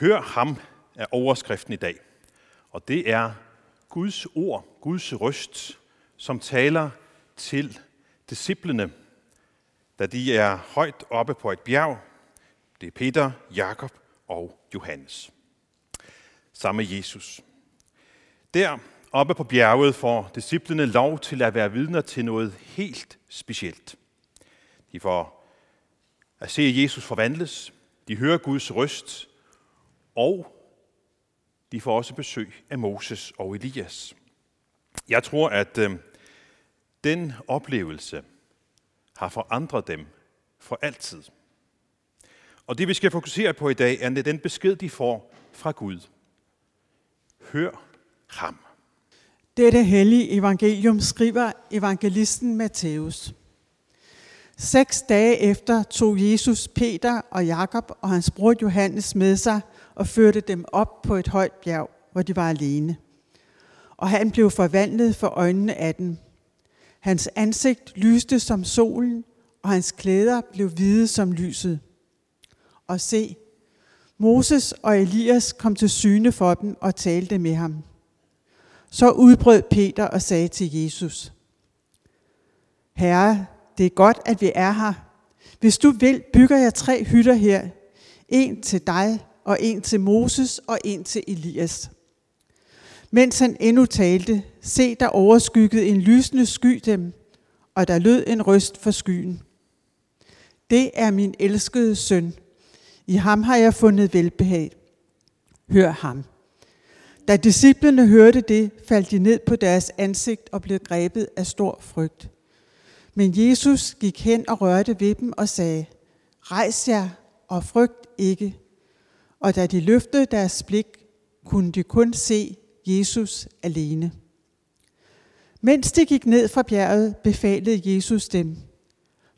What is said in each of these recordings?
Hør ham er overskriften i dag. Og det er Guds ord, Guds røst, som taler til disciplene, da de er højt oppe på et bjerg. Det er Peter, Jakob og Johannes. Samme Jesus. Der oppe på bjerget får disciplene lov til at være vidner til noget helt specielt. De får at se Jesus forvandles, de hører Guds røst, og de får også besøg af Moses og Elias. Jeg tror, at øh, den oplevelse har forandret dem for altid. Og det vi skal fokusere på i dag, er den besked, de får fra Gud. Hør ham. Dette hellige evangelium skriver evangelisten Matthæus. Seks dage efter tog Jesus Peter og Jakob og hans bror Johannes med sig og førte dem op på et højt bjerg, hvor de var alene. Og han blev forvandlet for øjnene af dem. Hans ansigt lyste som solen, og hans klæder blev hvide som lyset. Og se, Moses og Elias kom til syne for dem og talte med ham. Så udbrød Peter og sagde til Jesus, Herre, det er godt, at vi er her. Hvis du vil, bygger jeg tre hytter her. En til dig, og en til Moses, og en til Elias. Mens han endnu talte, se der overskyggede en lysende sky dem, og der lød en røst for skyen. Det er min elskede søn. I ham har jeg fundet velbehag. Hør ham. Da disciplene hørte det, faldt de ned på deres ansigt og blev grebet af stor frygt. Men Jesus gik hen og rørte ved dem og sagde, Rejs jer og frygt ikke. Og da de løftede deres blik, kunne de kun se Jesus alene. Mens de gik ned fra bjerget, befalede Jesus dem,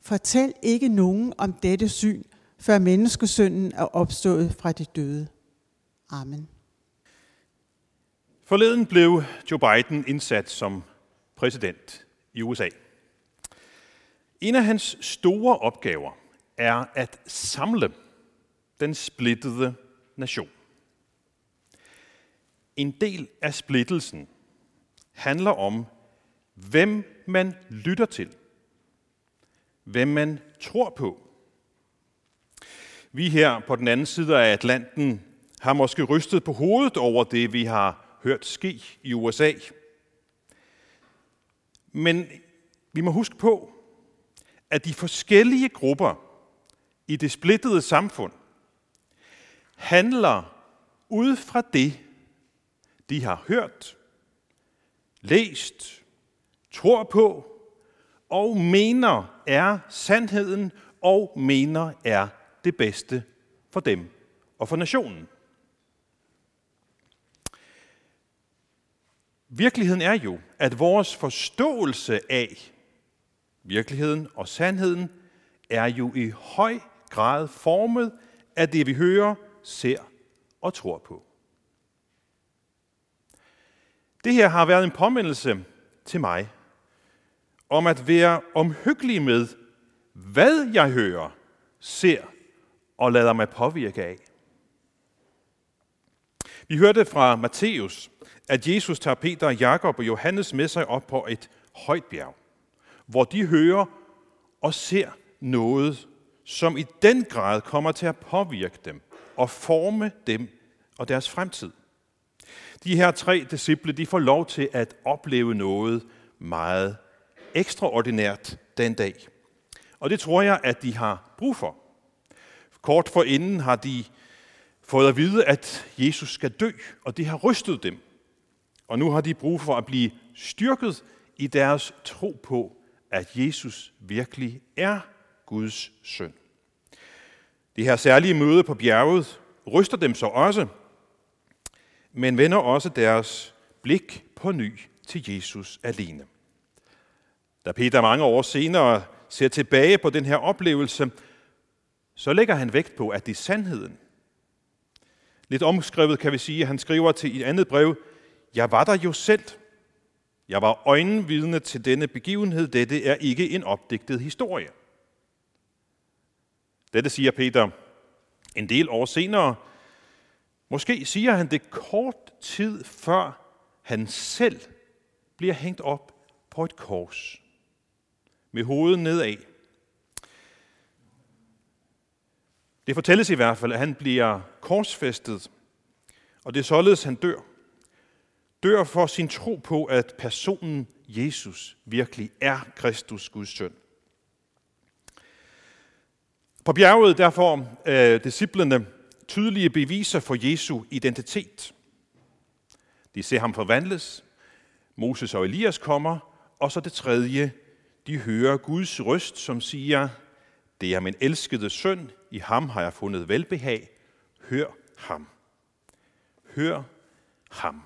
Fortæl ikke nogen om dette syn, før menneskesønnen er opstået fra de døde. Amen. Forleden blev Joe Biden indsat som præsident i USA. En af hans store opgaver er at samle den splittede nation. En del af splittelsen handler om, hvem man lytter til, hvem man tror på. Vi her på den anden side af Atlanten har måske rystet på hovedet over det, vi har hørt ske i USA. Men vi må huske på, at de forskellige grupper i det splittede samfund handler ud fra det, de har hørt, læst, tror på og mener er sandheden og mener er det bedste for dem og for nationen. Virkeligheden er jo, at vores forståelse af virkeligheden og sandheden er jo i høj grad formet af det, vi hører, ser og tror på. Det her har været en påmindelse til mig om at være omhyggelig med, hvad jeg hører, ser og lader mig påvirke af. Vi hørte fra Matthæus, at Jesus tager Peter, Jakob og Johannes med sig op på et højt bjerg, hvor de hører og ser noget, som i den grad kommer til at påvirke dem og forme dem og deres fremtid. De her tre disciple, de får lov til at opleve noget meget ekstraordinært den dag. Og det tror jeg, at de har brug for. Kort forinden har de fået at vide, at Jesus skal dø, og det har rystet dem. Og nu har de brug for at blive styrket i deres tro på, at Jesus virkelig er Guds søn. Det her særlige møde på bjerget ryster dem så også, men vender også deres blik på ny til Jesus alene. Da Peter mange år senere ser tilbage på den her oplevelse, så lægger han vægt på, at det er sandheden. Lidt omskrevet kan vi sige, at han skriver til et andet brev, Jeg var der jo selv. Jeg var øjenvidne til denne begivenhed. Dette er ikke en opdigtet historie. Dette siger Peter en del år senere, Måske siger han det kort tid før han selv bliver hængt op på et kors med hovedet nedad. Det fortælles i hvert fald, at han bliver korsfæstet, og det er således, han dør. Dør for sin tro på, at personen Jesus virkelig er Kristus, Guds søn. På bjerget der får øh, disciplene tydelige beviser for Jesu identitet. De ser ham forvandles, Moses og Elias kommer, og så det tredje, de hører Guds røst, som siger, det er min elskede søn, i ham har jeg fundet velbehag, hør ham. Hør ham.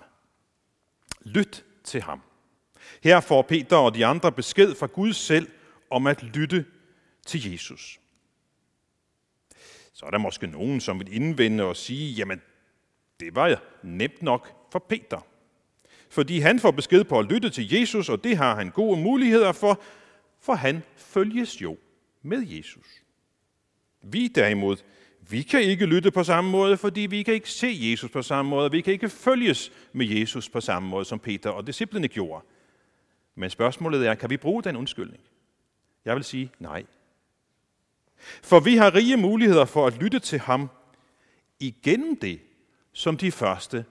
Lyt til ham. Her får Peter og de andre besked fra Gud selv om at lytte til Jesus. Så er der måske nogen, som vil indvende og sige, jamen, det var nemt nok for Peter. Fordi han får besked på at lytte til Jesus, og det har han gode muligheder for, for han følges jo med Jesus. Vi derimod, vi kan ikke lytte på samme måde, fordi vi kan ikke se Jesus på samme måde. Vi kan ikke følges med Jesus på samme måde, som Peter og disciplene gjorde. Men spørgsmålet er, kan vi bruge den undskyldning? Jeg vil sige nej. For vi har rige muligheder for at lytte til ham igennem det, som de første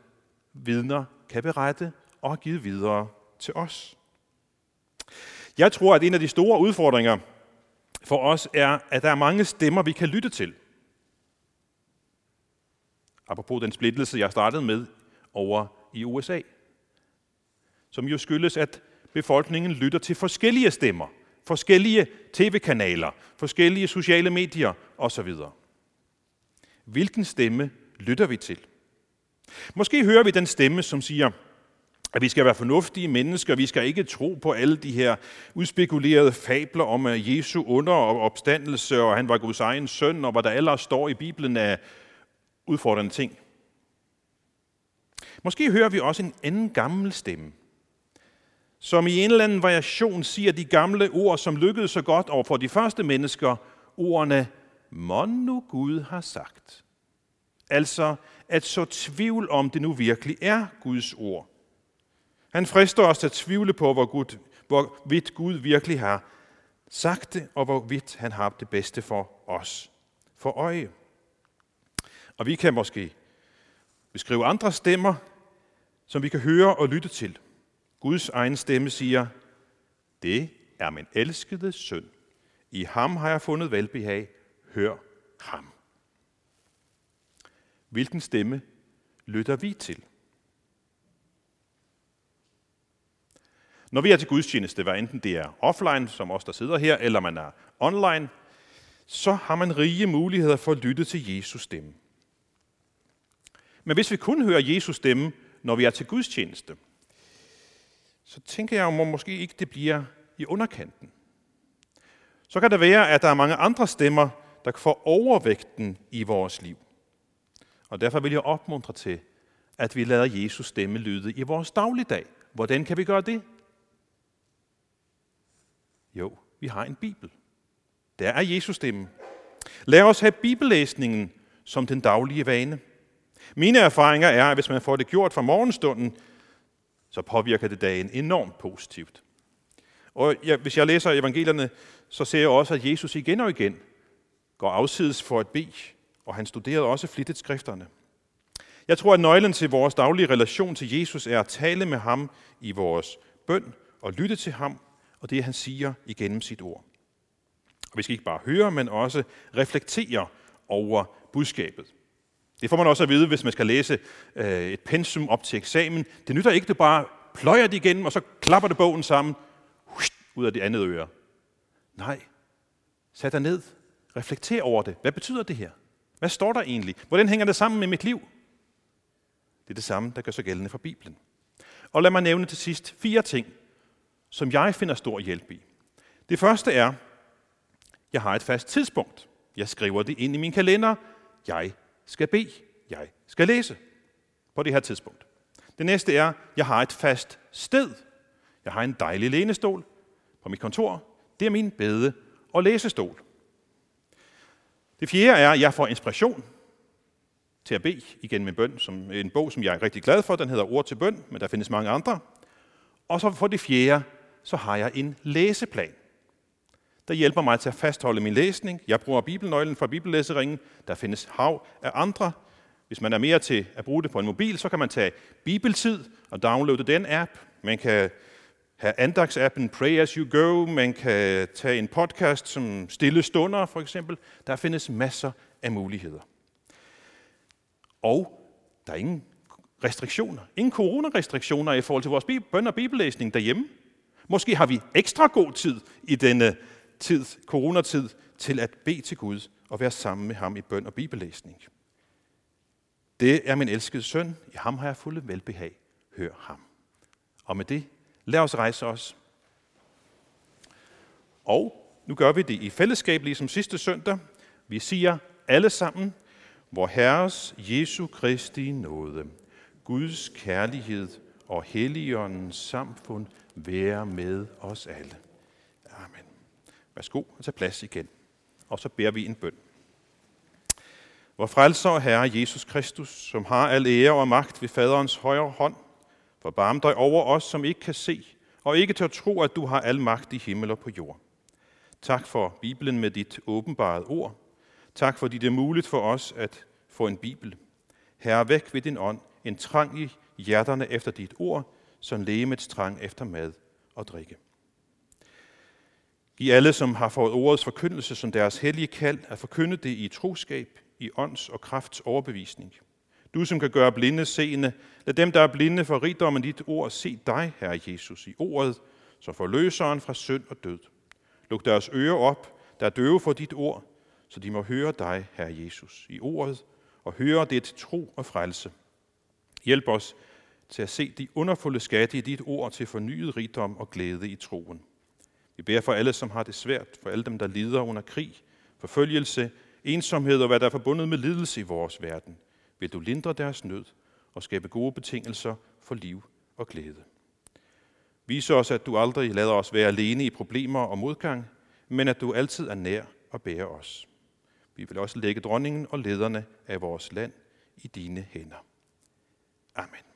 vidner kan berette og har givet videre til os. Jeg tror, at en af de store udfordringer for os er, at der er mange stemmer, vi kan lytte til. Apropos den splittelse, jeg startede med over i USA, som jo skyldes, at befolkningen lytter til forskellige stemmer, forskellige tv-kanaler, forskellige sociale medier osv. Hvilken stemme lytter vi til? Måske hører vi den stemme, som siger, at vi skal være fornuftige mennesker, vi skal ikke tro på alle de her udspekulerede fabler om øh, Jesu under og opstandelse, og han var Guds egen søn, og hvad der ellers står i Bibelen af udfordrende ting. Måske hører vi også en anden gammel stemme, som i en eller anden variation siger de gamle ord, som lykkedes så godt over for de første mennesker, ordene, mon nu Gud har sagt. Altså at så tvivl om det nu virkelig er Guds ord. Han frister os til at tvivle på, hvor, Gud, hvor vidt Gud virkelig har sagt det, og hvor vidt han har det bedste for os for øje. Og vi kan måske beskrive andre stemmer, som vi kan høre og lytte til. Guds egen stemme siger, det er min elskede søn. I ham har jeg fundet velbehag. Hør ham. Hvilken stemme lytter vi til? Når vi er til gudstjeneste, hvad enten det er offline, som os der sidder her, eller man er online, så har man rige muligheder for at lytte til Jesus stemme. Men hvis vi kun hører Jesus stemme, når vi er til gudstjeneste, så tænker jeg, om måske ikke det bliver i underkanten. Så kan det være, at der er mange andre stemmer, der får overvægten i vores liv. Og derfor vil jeg opmuntre til, at vi lader Jesus stemme lyde i vores dagligdag. Hvordan kan vi gøre det? Jo, vi har en bibel. Der er Jesus stemme. Lad os have bibellæsningen som den daglige vane. Mine erfaringer er, at hvis man får det gjort fra morgenstunden, så påvirker det dagen enormt positivt. Og ja, hvis jeg læser evangelierne, så ser jeg også, at Jesus igen og igen går afsides for at bede, og han studerede også flittigt skrifterne. Jeg tror, at nøglen til vores daglige relation til Jesus er at tale med ham i vores bøn og lytte til ham og det, han siger igennem sit ord. Og vi skal ikke bare høre, men også reflektere over budskabet. Det får man også at vide, hvis man skal læse øh, et pensum op til eksamen. Det nytter ikke, det bare pløjer det igennem, og så klapper det bogen sammen ud af det andet øre. Nej, sæt dig ned. Reflekter over det. Hvad betyder det her? Hvad står der egentlig? Hvordan hænger det sammen med mit liv? Det er det samme, der gør sig gældende for Bibelen. Og lad mig nævne til sidst fire ting, som jeg finder stor hjælp i. Det første er, jeg har et fast tidspunkt. Jeg skriver det ind i min kalender. Jeg skal bede. Jeg skal læse på det her tidspunkt. Det næste er, jeg har et fast sted. Jeg har en dejlig lænestol på mit kontor. Det er min bede- og læsestol. Det fjerde er, at jeg får inspiration. til at bede igen med bøn, som en bog, som jeg er rigtig glad for. Den hedder Ord til bøn, men der findes mange andre. Og så for det fjerde, så har jeg en læseplan, der hjælper mig til at fastholde min læsning. Jeg bruger bibelnøglen fra bibellæseringen. Der findes hav af andre. Hvis man er mere til at bruge det på en mobil, så kan man tage Bibeltid og downloade den app. Man kan have andagsappen Pray As You Go. Man kan tage en podcast som Stille Stunder, for eksempel. Der findes masser af muligheder. Og der er ingen restriktioner. Ingen coronarestriktioner i forhold til vores bøn og bibellæsning derhjemme. Måske har vi ekstra god tid i denne tid, coronatid, til at bede til Gud og være sammen med ham i bøn og bibellæsning. Det er min elskede søn. I ham har jeg fulde velbehag. Hør ham. Og med det, lad os rejse os. Og nu gør vi det i fællesskab, ligesom sidste søndag. Vi siger alle sammen, hvor Herres Jesu Kristi nåde, Guds kærlighed og Helligåndens samfund være med os alle. Værsgo og tag plads igen. Og så beder vi en bøn. Vor frelser og Herre Jesus Kristus, som har al ære og magt ved faderens højre hånd, forbarm dig over os, som ikke kan se, og ikke tør tro, at du har al magt i himmel og på jord. Tak for Bibelen med dit åbenbarede ord. Tak fordi det er muligt for os at få en Bibel. Herre, væk ved din ånd en trang i hjerterne efter dit ord, som lægemets trang efter mad og drikke. Giv alle, som har fået ordets forkyndelse som deres hellige kald, at forkynde det i troskab, i ånds og krafts overbevisning. Du, som kan gøre blinde seende, lad dem, der er blinde for rigdommen dit ord, se dig, Herre Jesus, i ordet, som forløseren fra synd og død. Luk deres ører op, der er døve for dit ord, så de må høre dig, Herre Jesus, i ordet, og høre det til tro og frelse. Hjælp os til at se de underfulde skatte i dit ord til fornyet rigdom og glæde i troen. Vi beder for alle, som har det svært, for alle dem, der lider under krig, forfølgelse, ensomhed og hvad der er forbundet med lidelse i vores verden. Vil du lindre deres nød og skabe gode betingelser for liv og glæde. Vis os, at du aldrig lader os være alene i problemer og modgang, men at du altid er nær og bærer os. Vi vil også lægge dronningen og lederne af vores land i dine hænder. Amen.